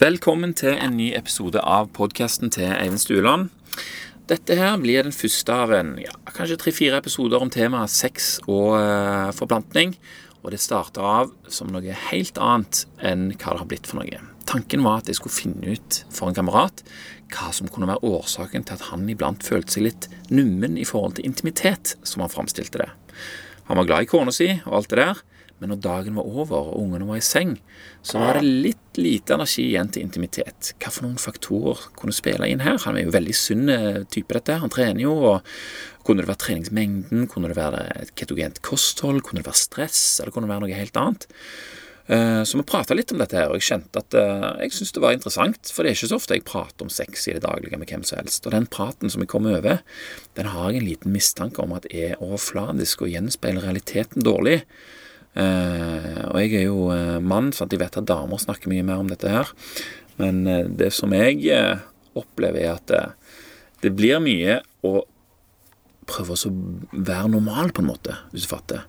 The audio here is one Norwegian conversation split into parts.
Velkommen til en ny episode av podkasten til Eivind Stueland. Dette her blir den første av en, ja, kanskje tre-fire episoder om temaet sex og uh, forplantning. Og det starta av som noe helt annet enn hva det har blitt for noe. Tanken var at jeg skulle finne ut for en kamerat hva som kunne være årsaken til at han iblant følte seg litt nummen i forhold til intimitet, som han framstilte det. Han var glad i kona si og alt det der, men når dagen var over og ungene var i seng, så var det litt lite energi igjen til intimitet. Hva for noen faktorer kunne spille inn her? Han er jo veldig sunn eh, type, dette. Han trener jo. og Kunne det være treningsmengden? Kunne det være et ketogent kosthold? Kunne det være stress? Eller kunne det være noe helt annet? Eh, så vi prata litt om dette, her, og jeg kjente at eh, jeg syntes det var interessant. For det er ikke så ofte jeg prater om sex i det daglige med hvem som helst. Og den praten som jeg kom over, den har jeg en liten mistanke om at er overfladisk og gjenspeiler realiteten dårlig. Uh, og jeg er jo uh, mann, så jeg vet at damer snakker mye mer om dette her. Men uh, det som jeg opplever, er at det blir mye å prøve å være normal, på en måte, hvis du fatter.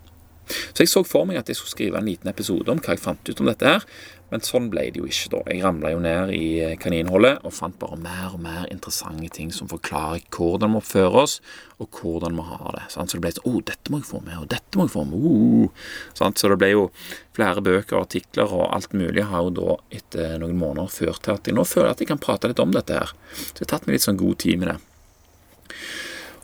Så jeg så for meg at jeg skulle skrive en liten episode om hva jeg fant ut om dette her, men sånn ble det jo ikke, da. Jeg ramla jo ned i kaninhullet kaninholdet og fant bare mer og mer interessante ting som forklarer hvordan vi oppfører oss, og hvordan vi har det. Så det ble sånn Å, oh, dette må jeg få med, og dette må jeg få med. Uh. Så det ble jo flere bøker og artikler og alt mulig har jo da etter noen måneder ført til at jeg nå føler at jeg kan prate litt om dette her. Så jeg har tatt meg litt sånn god tid med det.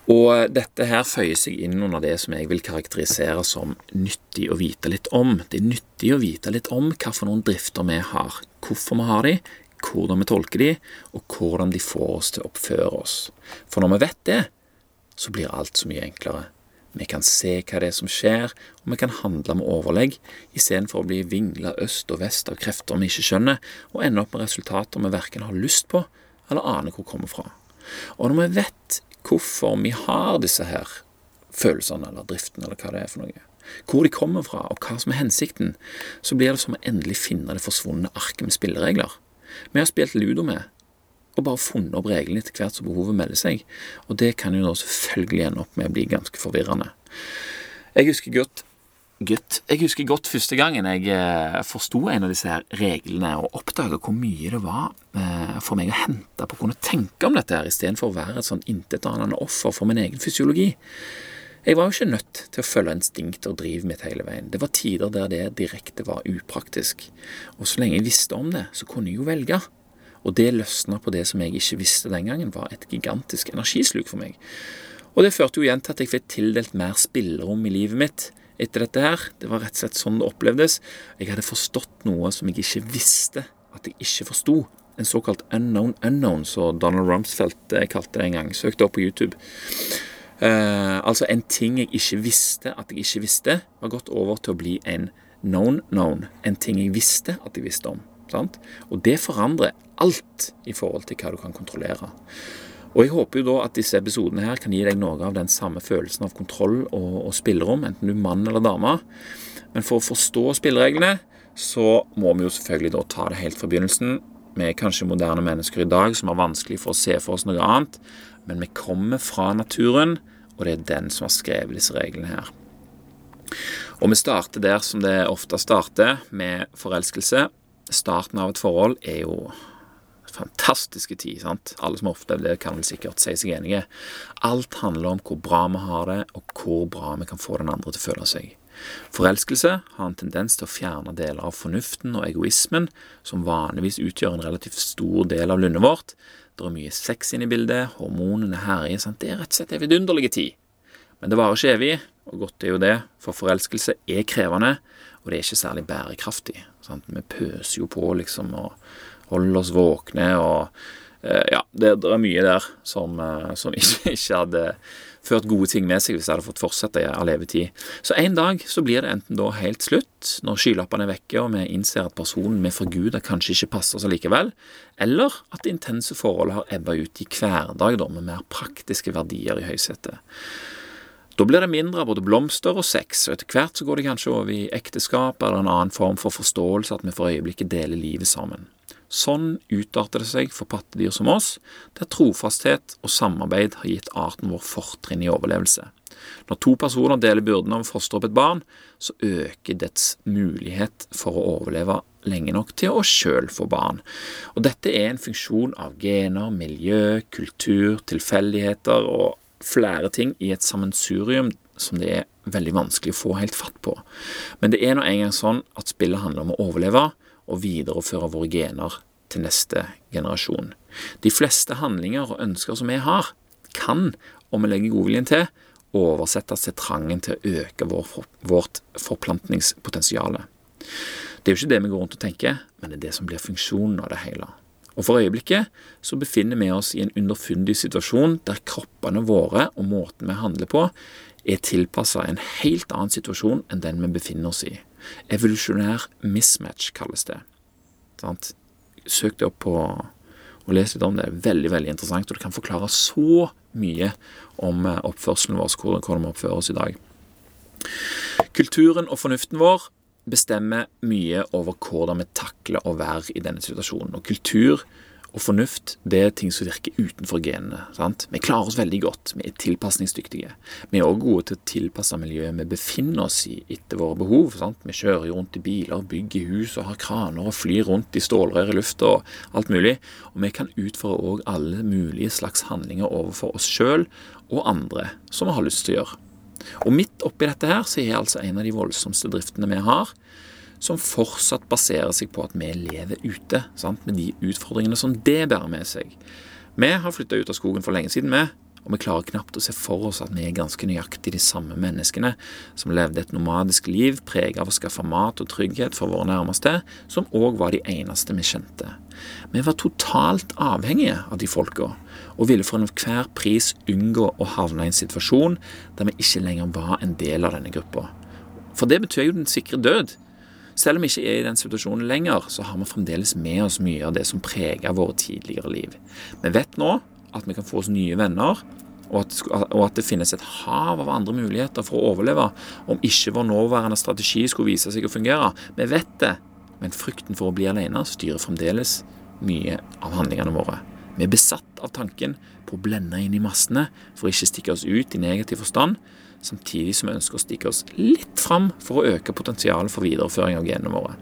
Og dette her føyer seg inn under det som jeg vil karakterisere som nyttig å vite litt om. Det er nyttig å vite litt om hva for noen drifter vi har, hvorfor vi har de, hvordan vi tolker de, og hvordan de får oss til å oppføre oss. For når vi vet det, så blir alt så mye enklere. Vi kan se hva det er som skjer, og vi kan handle med overlegg, istedenfor å bli vingla øst og vest av krefter vi ikke skjønner, og ende opp med resultater vi verken har lyst på eller aner hvor kommer fra. Og når vi vet hvorfor vi har disse her følelsene eller driftene eller hva det er for noe, hvor de kommer fra og hva som er hensikten, så blir det som å endelig finne det forsvunne arket med spilleregler. Vi har spilt ludo med, og bare funnet opp reglene etter hvert som behovet melder seg, og det kan jo da selvfølgelig ende opp med å bli ganske forvirrende. Jeg husker godt Gutt. Jeg husker godt første gangen jeg eh, forsto en av disse her reglene og oppdaga hvor mye det var eh, for meg å hente på å kunne tenke om dette her, istedenfor å være et sånn intetanende offer for min egen fysiologi. Jeg var jo ikke nødt til å følge instinkt og drive mitt hele veien. Det var tider der det direkte var upraktisk. Og så lenge jeg visste om det, så kunne jeg jo velge. Og det løsna på det som jeg ikke visste den gangen, var et gigantisk energisluk for meg. Og det førte jo igjen til at jeg fikk tildelt mer spillerom i livet mitt etter dette her. Det var rett og slett sånn det opplevdes. Jeg hadde forstått noe som jeg ikke visste at jeg ikke forsto. En såkalt unknown unknown, som Donald Rumsfeldt eh, kalte det en gang. Søkte opp på YouTube. Eh, altså en ting jeg ikke visste at jeg ikke visste, var gått over til å bli en known known. En ting jeg visste at jeg visste om. Sant? Og det forandrer alt i forhold til hva du kan kontrollere. Og jeg håper jo da at disse episodene her kan gi deg noe av den samme følelsen av kontroll og, og spillerom, enten du er mann eller dame. Men for å forstå spillereglene, så må vi jo selvfølgelig da ta det helt fra begynnelsen. Vi er kanskje moderne mennesker i dag som har vanskelig for å se for oss noe annet, men vi kommer fra naturen, og det er den som har skrevet disse reglene her. Og vi starter der som det ofte starter, med forelskelse. Starten av et forhold er jo fantastiske tid. sant? Alle som har opplevd det, kan vel sikkert si seg enige. Alt handler om hvor bra vi har det, og hvor bra vi kan få den andre til å føle seg. Forelskelse har en tendens til å fjerne deler av fornuften og egoismen, som vanligvis utgjør en relativt stor del av lundet vårt. Det er mye sex inne i bildet, hormonene herjer. sant? Det er rett og slett en vidunderlig tid. Men det varer ikke evig, og godt er jo det, for forelskelse er krevende, og det er ikke særlig bærekraftig. Sant? Vi pøser jo på, liksom, og holde oss våkne og eh, Ja, det, det, er mye der som, eh, som ikke, ikke, hadde ført gode ting med seg hvis jeg hadde fått fortsette av levetid. Så en dag så blir det enten da helt slutt, når skylappene er vekke og vi innser at personen vi forguder kanskje ikke passer oss likevel, eller at det intense forholdet har ebba ut i hverdag da, med mer praktiske verdier i høysetet. Da blir det mindre av både blomster og sex, og etter hvert så går det kanskje over i ekteskap eller en annen form for forståelse at vi for øyeblikket deler livet sammen. Sånn utarter det seg for pattedyr som oss, der trofasthet og samarbeid har gitt arten vår fortrinn i overlevelse. Når to personer deler byrden av å fostre opp et barn, så øker dets mulighet for å overleve lenge nok til å sjøl få barn. Og dette er en funksjon av gener, miljø, kultur, tilfeldigheter og flere ting i et sammensurium som det er veldig vanskelig å få helt fatt på. Men det er nå engang sånn at spillet handler om å overleve og videreføre våre gener til neste generasjon. De fleste handlinger og ønsker som vi har, kan, om vi legger godviljen til, oversettes til trangen til å øke vår, vårt forplantningspotensial. Det er jo ikke det vi går rundt og tenker, men det er det som blir funksjonen av det hele. Og For øyeblikket så befinner vi oss i en underfundig situasjon der kroppene våre og måten vi handler på, er tilpassa en helt annen situasjon enn den vi befinner oss i. Evolusjonær mismatch kalles det. Sant? Søk det opp på og les litt om det. er Veldig veldig interessant, og det kan forklare så mye om eh, oppførselen vår, hvordan vi oppfører oss i dag. Kulturen og fornuften vår bestemmer mye over hvordan vi takler å være i denne situasjonen. Og kultur og fornuft det er ting som virker utenfor genene. Sant? Vi klarer oss veldig godt, vi er tilpasningsdyktige. Vi er også gode til å tilpasse miljøet vi befinner oss i etter våre behov. Sant? Vi kjører jo rundt i biler, bygger hus og har kraner og flyr rundt i stålrør i lufta og alt mulig. Og vi kan utføre òg alle mulige slags handlinger overfor oss sjøl og andre som vi har lyst til å gjøre. Og midt oppi dette her så er altså en av de voldsomste driftene vi har, som fortsatt baserer seg på at vi lever ute, sant? med de utfordringene som det bærer med seg. Vi har flytta ut av skogen for lenge siden, vi. Og vi klarer knapt å se for oss at vi er ganske nøyaktig de samme menneskene som levde et nomadisk liv preget av å skaffe mat og trygghet for våre nærmeste, som òg var de eneste vi kjente. Vi var totalt avhengige av de folka, og ville for enhver pris unngå å havne i en situasjon der vi ikke lenger var en del av denne gruppa. For det betyr jo den sikre død. Selv om vi ikke er i den situasjonen lenger, så har vi fremdeles med oss mye av det som preger våre tidligere liv. Vi vet nå at vi kan få oss nye venner, og at, og at, det finnes et hav av andre muligheter for å overleve om ikke vår nåværende strategi skulle vise seg å fungere. Vi vet det, men frykten for å bli alene styrer fremdeles mye av handlingene våre. Vi er besatt av tanken på å blende inn i massene for å ikke stikke oss ut i negativ forstand, samtidig som vi ønsker å stikke oss litt fram for å øke potensialet for videreføring av genene våre.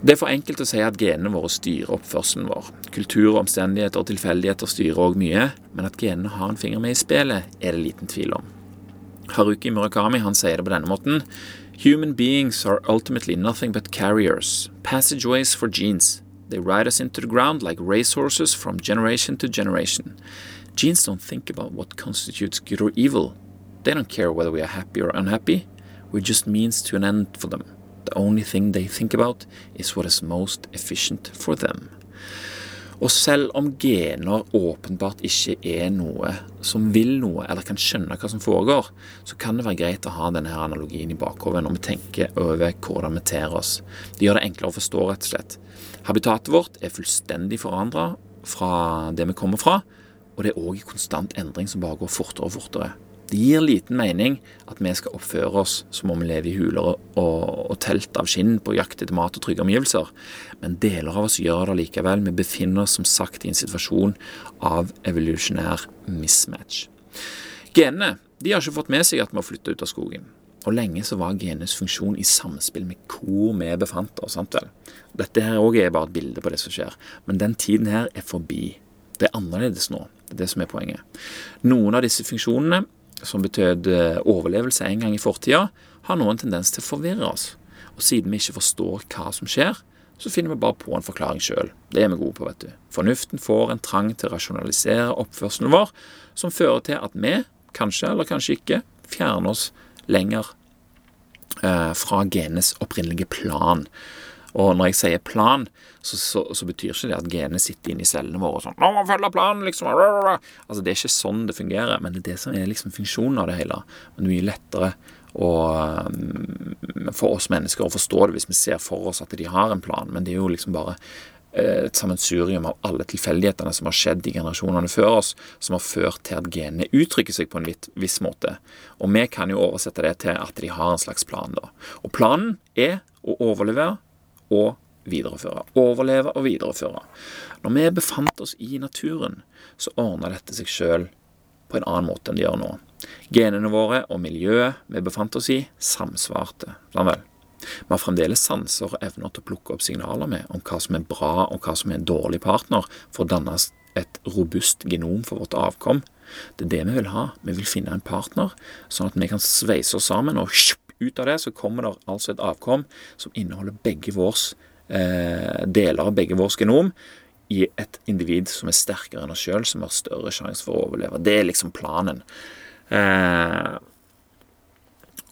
Det er for enkelt å si at genene våre styrer oppførselen vår. Kultur, omstendigheter og tilfeldigheter styrer òg mye, men at genene har en finger med i spillet, er det liten tvil om. Haruki Murakami han sier det på denne måten. Human beings are ultimately nothing but carriers, passageways for genes. They ride us into the ground like racehorses from generation to generation. Genes don't think about what constitutes good or evil. They don't care whether we are happy or unhappy. We're just means to an end for them. The only thing they think about is what is most efficient for them. Og selv om gener åpenbart ikke er noe som vil noe, eller kan skjønne hva som foregår, så kan det være greit å ha denne analogien i bakhodet når vi tenker over hvordan vi ter oss. Det gjør det enklere å forstå, rett og slett. Habitatet vårt er fullstendig forandra fra det vi kommer fra, og det er òg i konstant endring som bare går fortere og fortere. Det gir liten mening at vi skal oppføre oss som om vi lever i huler og, og telt av skinn på jakt etter mat og trygge omgivelser, men deler av oss gjør det likevel. Vi befinner oss som sagt i en situasjon av evolusjonær mismatch. Genene de har ikke fått med seg at vi har flytta ut av skogen. Og lenge så var genenes funksjon i samspill med hvor vi befant oss. sant vel? Dette her også er bare et bilde på det som skjer. Men den tiden her er forbi. Det er annerledes nå. Det er det som er poenget. Noen av disse funksjonene som betød eh, overlevelse en gang i fortida, har nå en tendens til å forvirre oss. Og siden vi ikke forstår hva som skjer, så finner vi bare på en forklaring sjøl. Det er vi gode på, vet du. Fornuften får en trang til å rasjonalisere oppførselen vår, som fører til at vi, kanskje eller kanskje ikke, fjerner oss lenger eh, fra genenes opprinnelige plan. Og når jeg sier plan, så, så, så betyr ikke det at genene sitter inne i cellene våre og sånn 'Nå må vi følge planen', liksom. Altså, det er ikke sånn det fungerer, men det er det som er liksom funksjonen av det hele. Det er mye lettere å, um, for oss mennesker å forstå det hvis vi ser for oss at de har en plan, men det er jo liksom bare eh, et sammensurium av alle tilfeldighetene som har skjedd i generasjonene før oss, som har ført til at genene uttrykker seg på en viss måte. Og vi kan jo oversette det til at de har en slags plan, da. Og planen er å overlevere og videreføre. Overleve og videreføre. Når vi befant oss i naturen, så ordna dette seg sjøl på en annen måte enn det gjør nå. Genene våre og miljøet vi befant oss i, samsvarte. Vi har fremdeles sanser og evner til å plukke opp signaler med om hva som er bra og hva som er en dårlig partner, for å danne et robust genom for vårt avkom. Det er det vi vil ha. Vi vil finne en partner, sånn at vi kan sveise oss sammen, og ut av det så kommer det altså et avkom som inneholder begge vårs eh, deler av begge vårs genom i et individ som er sterkere enn oss sjøl, som har større sjanse for å overleve. Det er liksom planen. Eh,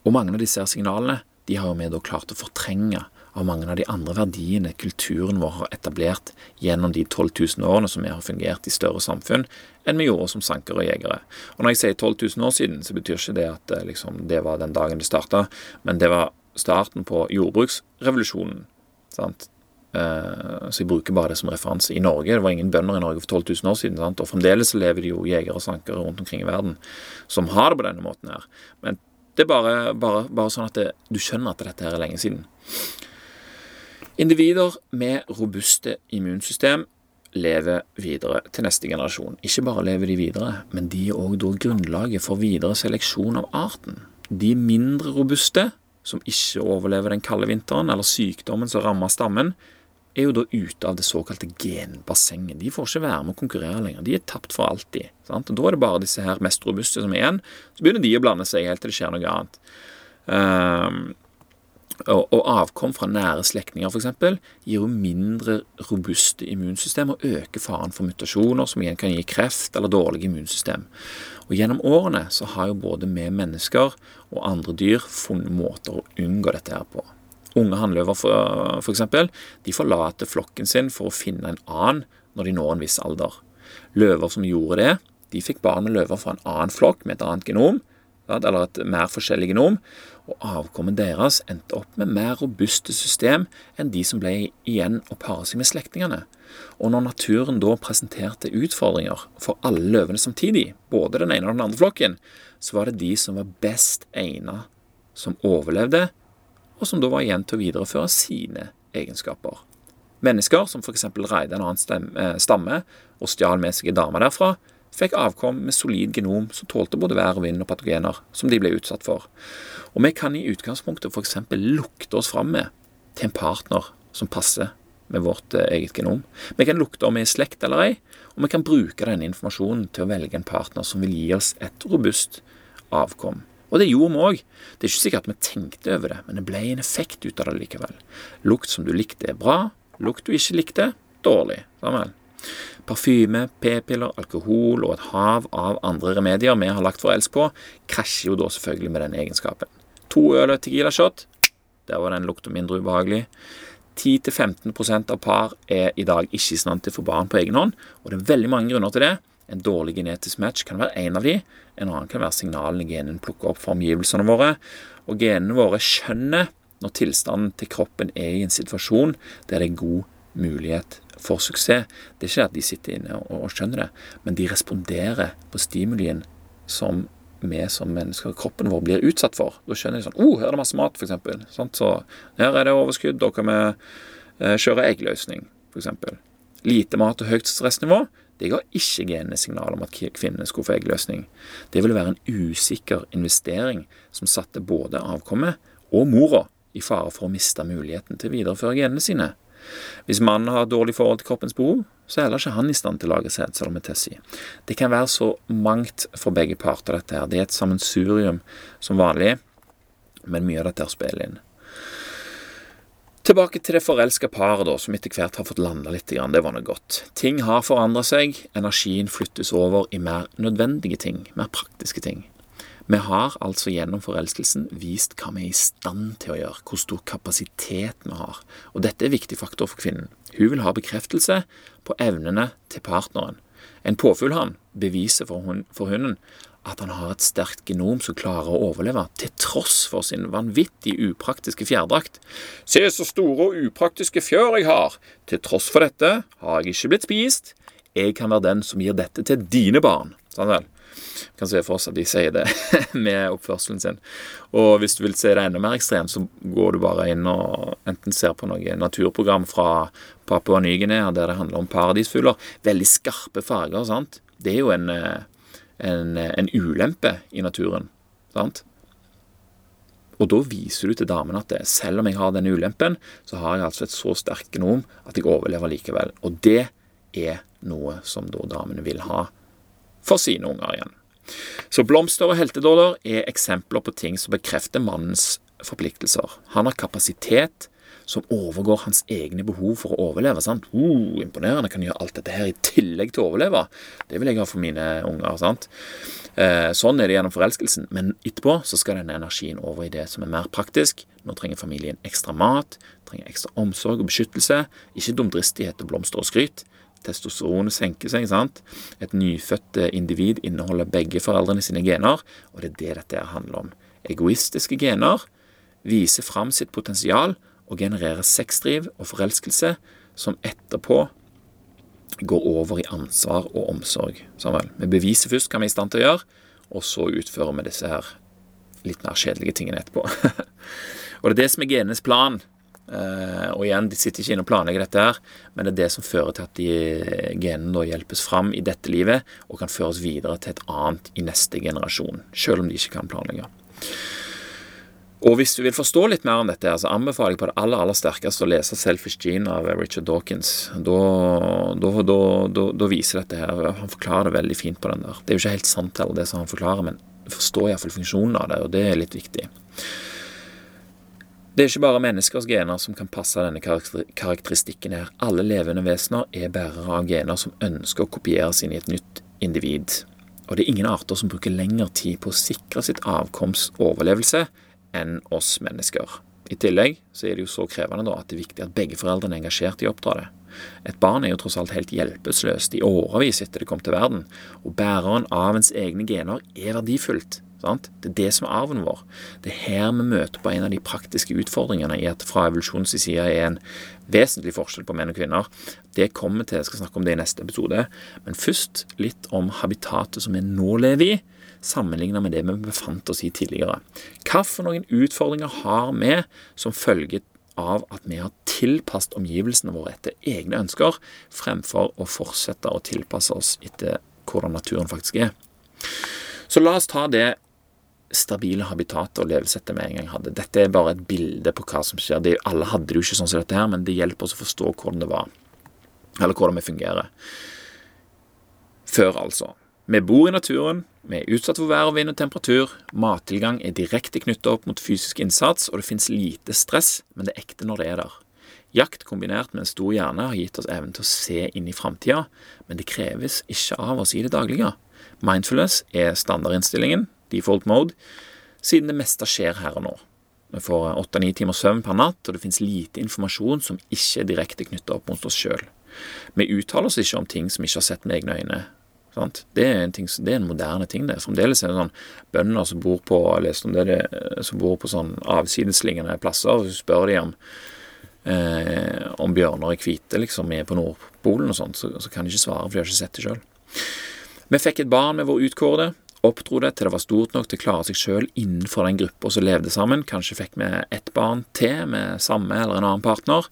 og mange av disse signalene de har vi da klart å fortrenge av mange av de andre verdiene kulturen vår har etablert gjennom de 12 000 årene som vi har fungert i større samfunn enn vi gjorde som sankere og jegere. Og Når jeg sier 12 000 år siden, så betyr ikke det at eh, liksom, det var den dagen det starta, men det var starten på jordbruksrevolusjonen. sant? Uh, så jeg bruker bare det som referanse. I Norge, Det var ingen bønder i Norge for 12 000 år siden. Sant? Og fremdeles lever det jo jegere og sankere rundt omkring i verden som har det på denne måten her. Men det er bare, bare, bare sånn at det, du skjønner at dette her er lenge siden. Individer med robuste immunsystem lever videre til neste generasjon. Ikke bare lever de videre, men de er òg grunnlaget for videre seleksjon av arten. De mindre robuste, som ikke overlever den kalde vinteren eller sykdommen som rammer stammen, er jo da ute av det såkalte genbassenget. De får ikke være med å konkurrere lenger. De er tapt for alltid. Sant? Og Da er det bare disse her mest robuste som er igjen. Så begynner de å blande seg helt til det skjer noe annet. Um, og, og avkom fra nære slektninger f.eks. gir jo mindre robuste immunsystem og øker faren for mutasjoner, som igjen kan gi kreft eller dårlig immunsystem. Og Gjennom årene så har jo både vi mennesker og andre dyr funnet måter å unngå dette her på. Unge hannløver eksempel, de forlater flokken sin for å finne en annen når de når en viss alder. Løver som gjorde det, de fikk barn med løver fra en annen flokk med et annet genom, eller et mer forskjellig genom, og avkommet deres endte opp med mer robuste system enn de som ble igjen å pare seg med slektningene. Og når naturen da presenterte utfordringer for alle løvene samtidig, både den ene og den andre flokken, så var det de som var best egnet som overlevde, og som da var igjen til å videreføre sine egenskaper. Mennesker som f.eks. reide en annen eh, stamme og stjal med seg en dame derfra, fikk avkom med solid genom som tålte både vær og vind og patogener som de ble utsatt for. Og vi kan i utgangspunktet f.eks. lukte oss fram med til en partner som passer med vårt eh, eget genom. Vi kan lukte om vi er i slekt eller ei, og vi kan bruke denne informasjonen til å velge en partner som vil gi oss et robust avkom. Og det gjorde vi òg. Det er ikke sikkert vi tenkte over det, men det ble en effekt ut av det likevel. Lukt som du likte, er bra. Lukt du ikke likte, dårlig. Sammen. Parfyme, p-piller, alkohol og et hav av andre remedier vi har lagt vår elsk på, krasjer jo da selvfølgelig med den egenskapen. To øl og Tequila shot, der var den lukta mindre ubehagelig. 10-15% av par er i dag ikke i stand til å få barn på egen hånd, og det er veldig mange grunner til det. En dårlig genetisk match kan være en av de, en annen kan være signalene genen plukker opp fra omgivelsene våre. Og genene våre skjønner når tilstanden til kroppen er i en situasjon der det er god mulighet for suksess. Det er ikke at de sitter inne og, skjønner det, men de responderer på stimulien som vi som mennesker, kroppen vår, blir utsatt for. Da skjønner de sånn oh, her er det masse mat, f.eks. Sånn, så her er det overskudd, da kan vi eh, kjøre eggløsning, f.eks. Lite mat og høyt stressnivå. Det ga ikke genene signal om at kvinnene skulle få eggløsning. Det ville være en usikker investering som satte både avkommet og mora i fare for å miste muligheten til å videreføre genene sine. Hvis mannen har dårlig forhold til kroppens behov, så er heller ikke han i stand til å lage sædceller med Tessie. Det kan være så mangt for begge parter, dette her. Det er et sammensurium som vanlig, men mye av dette her spiller inn. Tilbake til det forelska paret, da, som etter hvert har fått landa litt. Det var noe godt. Ting har forandra seg, energien flyttes over i mer nødvendige ting, mer praktiske ting. Vi har altså gjennom forelskelsen vist hva vi er i stand til å gjøre, hvor stor kapasitet vi har. Og dette er viktig faktor for kvinnen. Hun vil ha bekreftelse på evnene til partneren. En påfuglhann beviser for, hun, for hunden at han har et sterkt genom som klarer å overleve, til tross for sin vanvittig upraktiske fjærdrakt. Se så store og upraktiske fjør jeg har! Til tross for dette har jeg ikke blitt spist. Jeg kan være den som gir dette til dine barn. Sånn vel kan se for oss at de sier det med oppførselen sin. Og hvis du vil se det enda mer ekstremt, så går du bare inn og enten ser på noe naturprogram fra Papua Ny-Guinea der det handler om paradisfugler. Veldig skarpe farger. sant? Det er jo en, eh, en, en ulempe i naturen. Sant? Og da viser du til damen at det, selv om jeg har denne ulempen, så har jeg altså et så sterkt genom at jeg overlever likevel. Og det er noe som da damene vil ha for sine unger igjen. Så blomster og heltedåler er eksempler på ting som bekrefter mannens forpliktelser. Han har kapasitet som overgår hans egne behov for å overleve. sant? Uh, imponerende, kan gjøre alt dette her i tillegg til å overleve. Det vil jeg ha for mine unger. sant? Eh, sånn er det gjennom forelskelsen. Men etterpå så skal denne energien over i det som er mer praktisk. Nå trenger familien ekstra mat, trenger ekstra omsorg og beskyttelse. Ikke dumdristighet og blomster og skryt. Testosteronet senker seg. sant? Et nyfødt individ inneholder begge foreldrene sine gener, og det er det dette handler om. Egoistiske gener viser fram sitt potensial og genererer sexdriv og forelskelse som etterpå går over i ansvar og omsorg. Samuel. Vi beviser først hva vi er i stand til å gjøre, og så utfører vi disse her litt mer kjedelige tingene etterpå. og det er det som er genenes plan. Uh, og igjen, de sitter ikke inne og planlegger dette her, men det er det som fører til at de genene da hjelpes fram i dette livet og kan føres videre til et annet i neste generasjon, selv om de ikke kan planlegge. Og hvis du vil forstå litt mer om dette, så anbefaler jeg på det aller aller sterkeste å lese 'Selfish Gene' av Richard Dawkins. Da, da, da, da, viser dette her Han forklarer det veldig fint på den der. Det er jo ikke helt sant heller, det som han forklarer, men forstår iallfall funksjonen av det, og det er litt viktig. Det er ikke bare menneskers gener som kan passe denne karakteristikken her. Alle levende vesener er bærere av gener som ønsker å kopieres inn i et nytt individ. Og det er ingen arter som bruker lengre tid på å sikre sitt avkoms overlevelse enn oss mennesker. I tillegg så er det jo så krevende da at det er viktig at begge foreldrene er engasjert i å oppdra det. Et barn er jo tross alt helt hjelpeløst i årevis etter det kom til verden, og bæreren av ens egne gener er verdifullt. Sant? Det er det som er arven vår. Det er her vi møter på en av de praktiske utfordringene i at fra evolusjonens side er en vesentlig forskjell på menn og kvinner. Det kommer til, jeg skal snakke om det i neste episode. Men først litt om habitatet som vi nå lever i sammenlignet med det vi befant oss i tidligere. Hvilke utfordringer har vi som følge av at vi har tilpasset omgivelsene våre etter egne ønsker, fremfor å fortsette å tilpasse oss etter hvordan naturen faktisk er. Så la oss ta det stabile habitatet og levesettet vi en gang hadde. Dette er bare et bilde på hva som skjer. Det, alle hadde det jo ikke sånn som dette her, men det hjelper oss å forstå hvordan det var. Eller hvordan vi fungerer. Før, altså. Vi bor i naturen, vi er utsatt for vær og vind og temperatur, mattilgang er direkte knyttet opp mot fysisk innsats, og det finnes lite stress, men det er ekte når det er der. Jakt kombinert med en stor hjerne har gitt oss evnen til å se inn i framtida, men det kreves ikke av oss i det daglige. Mindfulness er standardinnstillingen, default mode, siden det meste skjer her og nå. Vi får åtte-ni timer søvn per natt, og det finnes lite informasjon som ikke er direkte knytta opp mot oss sjøl. Vi uttaler oss ikke om ting som vi ikke har sett med egne øyne. Det er, en ting, det er, en moderne ting. det. Fremdeles er det sånn bønder som bor på det, det, som bor på sånn avsidesliggende plasser. og Så spør de om, eh, om bjørner er hvite liksom, er på Nordpolen og sånn, så, så, kan de ikke svare, for de har ikke sett det sjøl. Vi fikk et barn med vår utkårede. Oppdro det til det var stort nok til å klare seg sjøl innenfor den gruppa som levde sammen. Kanskje fikk vi ett barn til med samme eller en annen partner.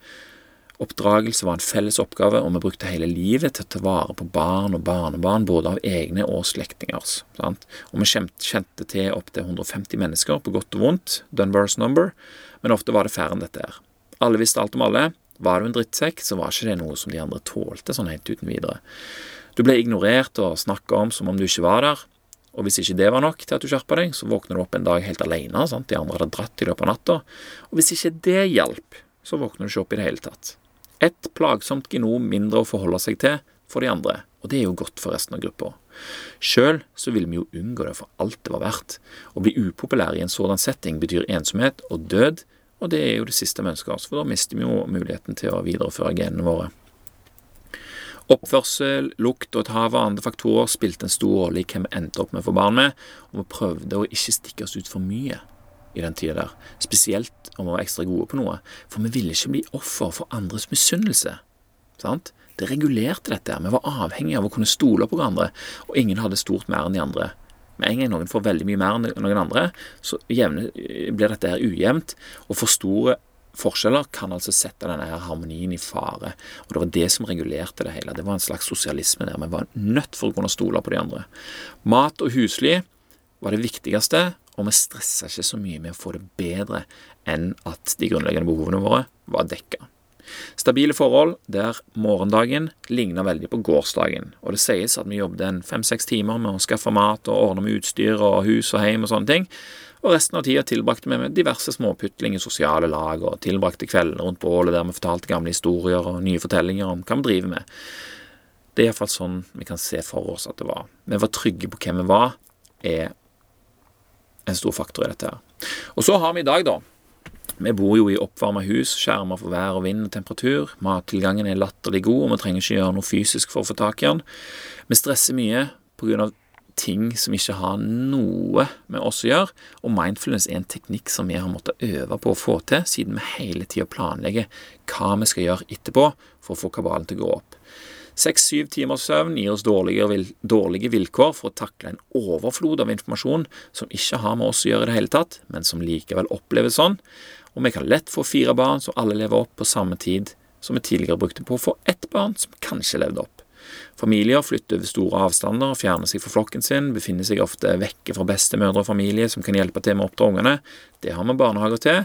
Oppdragelse var en felles oppgave, og vi brukte hele livet til å ta vare på barn og barnebarn, både av egne og slektningers. Og vi kjente til opptil 150 mennesker, på godt og vondt, Dunbars number, men ofte var det færre enn dette her. Alle visste alt om alle. Var du en drittsekk, så var ikke det noe som de andre tålte sånn helt uten videre. Du ble ignorert og snakka om som om du ikke var der. Og hvis ikke det var nok til at du skjerpa deg, så våkner du opp en dag helt alene. De andre hadde dratt i løpet av natta. Og hvis ikke det hjalp, så våkner du ikke opp i det hele tatt. Et plagsomt genom mindre å forholde seg til for de andre, og det er jo godt for resten av gruppa. Sjøl så vil vi jo unngå det for alt det var verdt. Å bli upopulær i en sådan setting betyr ensomhet og død, og det er jo det siste vi ønsker oss, for da mister vi jo muligheten til å videreføre genene våre. Oppførsel, lukt og et hav av andre faktorer spilte en stor rolle i hvem vi endte opp med å få barn med, og vi prøvde å ikke stikke oss ut for mye i den tida der, spesielt om vi var ekstra gode på noe, for vi ville ikke bli offer for andres misunnelse. Sant? Det regulerte dette, vi var avhengige av å kunne stole på hverandre, og ingen hadde stort mer enn de andre. Med en gang noen får veldig mye mer enn noen andre, så jevne, blir dette her ujevnt, og for store forskjeller kan altså sette denne her harmonien i fare. Og det var det som regulerte det hele. Det var en slags sosialisme der. Vi var nødt for å kunne stole på de andre. Mat og husly var det viktigste, og vi stressa ikke så mye med å få det bedre enn at de grunnleggende behovene våre var dekka. Stabile forhold der morgendagen ligna veldig på gårsdagen, og det sies at vi jobbet en fem-seks timer med å skaffe mat og ordne med utstyr og hus og hjem og sånne ting, og resten av tida tilbrakte vi med diverse småputling i sosiale lag, og tilbrakte kveldene rundt bålet der vi fortalte gamle historier og nye fortellinger om hva vi driver med. Det er iallfall sånn vi kan se for oss at det var. Vi var trygge på hvem vi var, er en stor faktor i dette her. Og så har vi i dag, da. Vi bor jo i oppvarma hus, skjermer for vær og vind og temperatur. Mattilgangen er latterlig god, og vi trenger ikke gjøre noe fysisk for å få tak i den. Vi stresser mye av ting som ikke har noe med oss å gjøre, og mindfulness er en teknikk som vi har måttet øve på å få til, siden vi hele tida planlegger hva vi skal gjøre etterpå for å få kabalen til å gå opp. Seks-syv timers søvn gir oss dårlige, vilkår for å takle en overflod av informasjon som ikke har med oss å gjøre i det hele tatt, men som likevel oppleves sånn, og vi kan lett få fire barn som alle lever opp på samme tid som vi tidligere brukte på å få ett barn som kanskje levde opp. Familier flytter over store avstander, fjerner seg fra flokken sin, befinner seg ofte vekke fra bestemødre og familie som kan hjelpe til med å oppdra ungene. Det har vi barnehager til,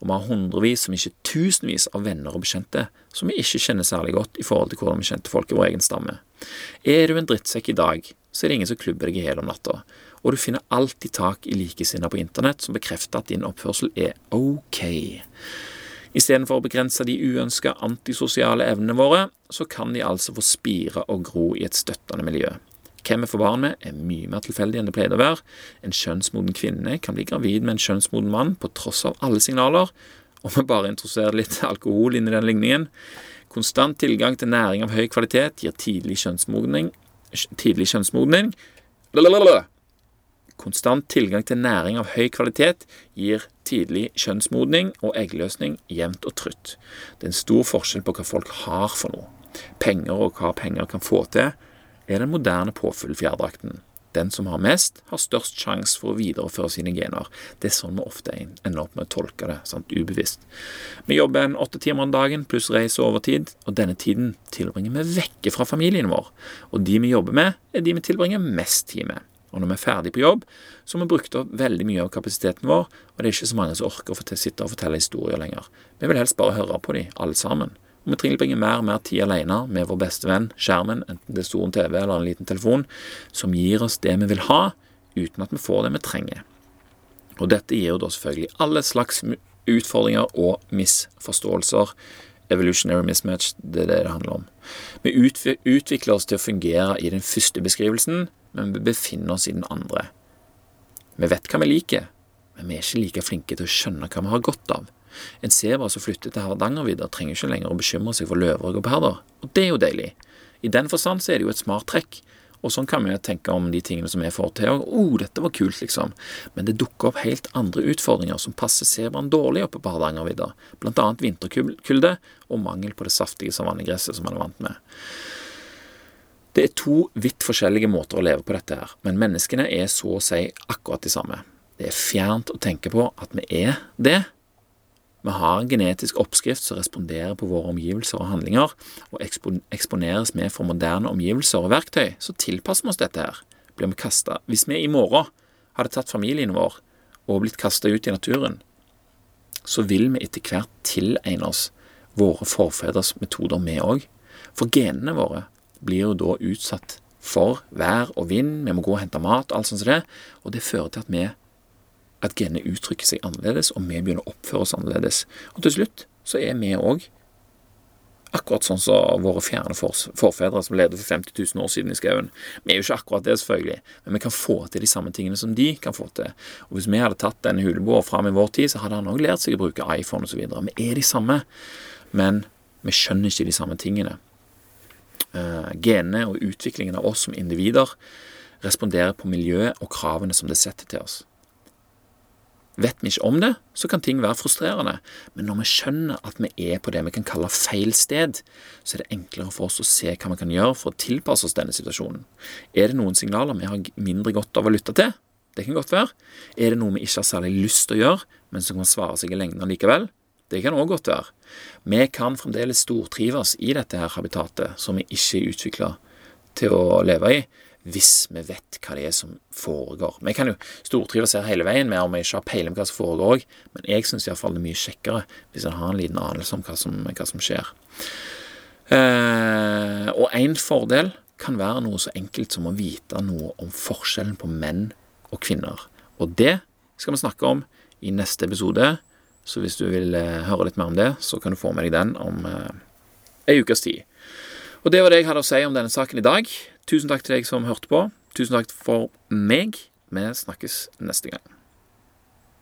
og vi har hundrevis, om ikke tusenvis, av venner og bekjente som vi ikke kjenner særlig godt i forhold til hvordan vi kjente folk i vår egen stamme. Er du en drittsekk i dag, så er det ingen som klubber deg i hjel om natta, og du finner alltid tak i likesinnede på internett som bekrefter at din oppførsel er ok. Istedenfor å begrense de uønska antisosiale evnene våre, så kan de altså få spire og gro i et støttende miljø. Hvem vi får barn med, er mye mer tilfeldig enn det pleide å være. En kjønnsmoden kvinne kan bli gravid med en kjønnsmoden mann på tross av alle signaler, om vi bare introduserer litt alkohol inn i den ligningen. Konstant tilgang til næring av høy kvalitet gir tidlig kjønnsmodning. Tidlig kjønnsmodning. Lalalala. Konstant tilgang til næring av høy kvalitet gir tidlig kjønnsmodning og eggløsning jevnt og trutt. Det er en stor forskjell på hva folk har for noe. Penger og hva penger kan få til, er den moderne påfyllfjærdrakten. Den som har mest, har størst sjanse for å videreføre sine gener. Det er sånn vi ofte ender opp med å tolke det, sant, ubevisst. Vi jobber en åtte timer om dagen pluss reise og overtid, og denne tiden tilbringer vi vekke fra familien vår. Og de vi jobber med, er de vi tilbringer mest tid med. Og når vi er ferdig på jobb, så har vi brukt opp veldig mye av kapasiteten vår, og det er ikke så mange som orker å sitte og fortelle historier lenger. Vi vil helst bare høre på dem, alle sammen. Og vi tilbringer mer og mer tid alene med vår beste venn, skjermen, enten det er stor TV eller en liten telefon, som gir oss det vi vil ha, uten at vi får det vi trenger. Og dette gir jo da selvfølgelig alle slags utfordringer og misforståelser. Evolutionary mismatch, det er det det handler om. Vi utvikler oss til å fungere i den første beskrivelsen, men vi befinner oss i den andre. Vi vet hva vi liker, men vi er ikke like flinke til å skjønne hva vi har godt av. En sebra som flytter til Hardangervidda, trenger ikke lenger å bekymre seg for løver og geparder, og det er jo deilig. I den forstand så er det jo et smart trekk, og sånn kan vi tenke om de tingene som vi får til. Og, oh, dette var kult, liksom. Men det dukker opp helt andre utfordringer som passer sebraen dårlig oppe på Hardangervidda, blant annet vinterkulde og mangel på det saftige savannegresset som man er vant med. Det er to vidt forskjellige måter å leve på dette her, men menneskene er så å si akkurat de samme. Det er fjernt å tenke på at vi er det. Vi har en genetisk oppskrift som responderer på våre omgivelser og handlinger, og eksponeres vi for moderne omgivelser og verktøy, så tilpasser vi oss dette her. Blir vi kasta Hvis vi i morgen hadde tatt familien vår og blitt kasta ut i naturen, så vil vi etter hvert tilegne oss våre forfedres metoder, vi òg. For genene våre blir jo da utsatt for vær og vind, vi må gå og hente mat og alt sånt som det, og det fører til at vi at genene uttrykker seg annerledes, og vi begynner å oppføre oss annerledes. Og til slutt så er vi òg akkurat sånn som våre fjerne forfedre som levde for 50 000 år siden i skauen. Vi er jo ikke akkurat det, selvfølgelig, men vi kan få til de samme tingene som de kan få til. Og Hvis vi hadde tatt denne huleboeren fram i vår tid, så hadde han òg lært seg å bruke iPhone osv. Vi er de samme, men vi skjønner ikke de samme tingene. Eh, genene og utviklingen av oss som individer responderer på miljøet og kravene som det setter til oss. Vet vi ikke om det, så kan ting være frustrerende, men når vi skjønner at vi er på det vi kan kalle feil sted, så er det enklere for oss å se hva vi kan gjøre for å tilpasse oss denne situasjonen. Er det noen signaler vi har mindre godt av å lytte til? Det kan godt være. Er det noe vi ikke har særlig lyst til å gjøre, men som kan svare seg i lengden likevel? Det kan òg godt være. Vi kan fremdeles stortrives i dette her habitatet som vi ikke er utvikla til å leve i, hvis vi vet hva det er som foregår. Vi kan jo stortrives her hele veien med om vi ikke har peiling på hva som foregår òg, men jeg syns iallfall det er mye kjekkere hvis en har en liten anelse om hva som, hva som skjer. Eh, og en fordel kan være noe så enkelt som å vite noe om forskjellen på menn og kvinner. Og det skal vi snakke om i neste episode. Så hvis du vil eh, høre litt mer om det, så kan du få med deg den om eh, ei ukes tid. Og det var det jeg hadde å si om denne saken i dag. Tusen takk til deg som hørte på. Tusen takk for meg. Vi snakkes neste gang.